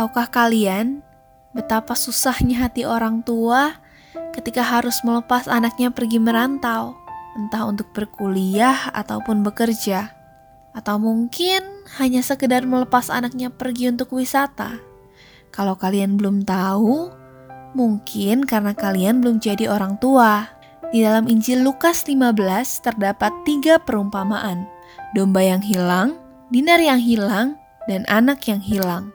Tahukah kalian betapa susahnya hati orang tua ketika harus melepas anaknya pergi merantau, entah untuk berkuliah ataupun bekerja, atau mungkin hanya sekedar melepas anaknya pergi untuk wisata. Kalau kalian belum tahu, mungkin karena kalian belum jadi orang tua. Di dalam Injil Lukas 15 terdapat tiga perumpamaan. Domba yang hilang, dinar yang hilang, dan anak yang hilang.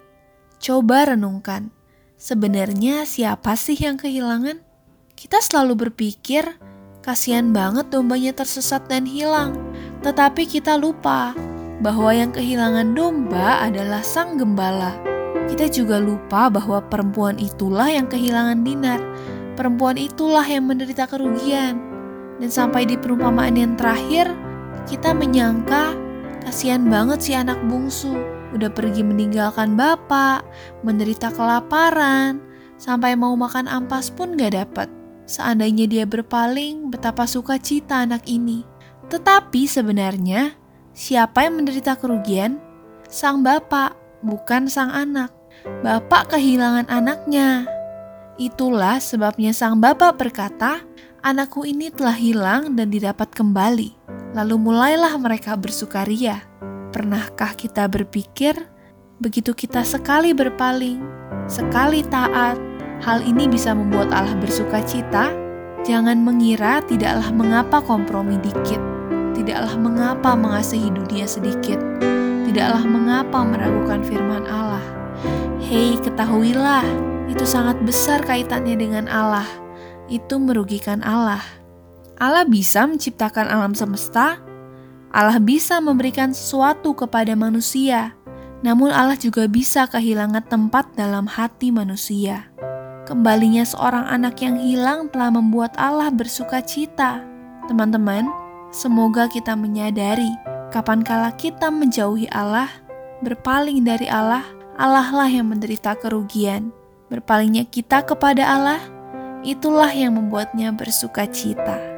Coba renungkan, sebenarnya siapa sih yang kehilangan? Kita selalu berpikir, kasihan banget dombanya tersesat dan hilang. Tetapi kita lupa bahwa yang kehilangan domba adalah sang gembala. Kita juga lupa bahwa perempuan itulah yang kehilangan dinar. Perempuan itulah yang menderita kerugian. Dan sampai di perumpamaan yang terakhir, kita menyangka kasihan banget si anak bungsu. Udah pergi meninggalkan bapak, menderita kelaparan, sampai mau makan ampas pun gak dapet. Seandainya dia berpaling, betapa sukacita anak ini. Tetapi sebenarnya, siapa yang menderita kerugian? Sang bapak, bukan sang anak. Bapak kehilangan anaknya. Itulah sebabnya sang bapak berkata, "Anakku ini telah hilang dan didapat kembali." Lalu mulailah mereka bersukaria. Pernahkah kita berpikir, begitu kita sekali berpaling, sekali taat, hal ini bisa membuat Allah bersuka cita, jangan mengira tidaklah mengapa kompromi dikit, tidaklah mengapa mengasihi dunia sedikit, tidaklah mengapa meragukan firman Allah. Hei, ketahuilah, itu sangat besar kaitannya dengan Allah. Itu merugikan Allah. Allah bisa menciptakan alam semesta, Allah bisa memberikan sesuatu kepada manusia, namun Allah juga bisa kehilangan tempat dalam hati manusia. Kembalinya seorang anak yang hilang telah membuat Allah bersuka cita. Teman-teman, semoga kita menyadari kapan kala kita menjauhi Allah, berpaling dari Allah, Allah lah yang menderita kerugian. Berpalingnya kita kepada Allah, itulah yang membuatnya bersuka cita.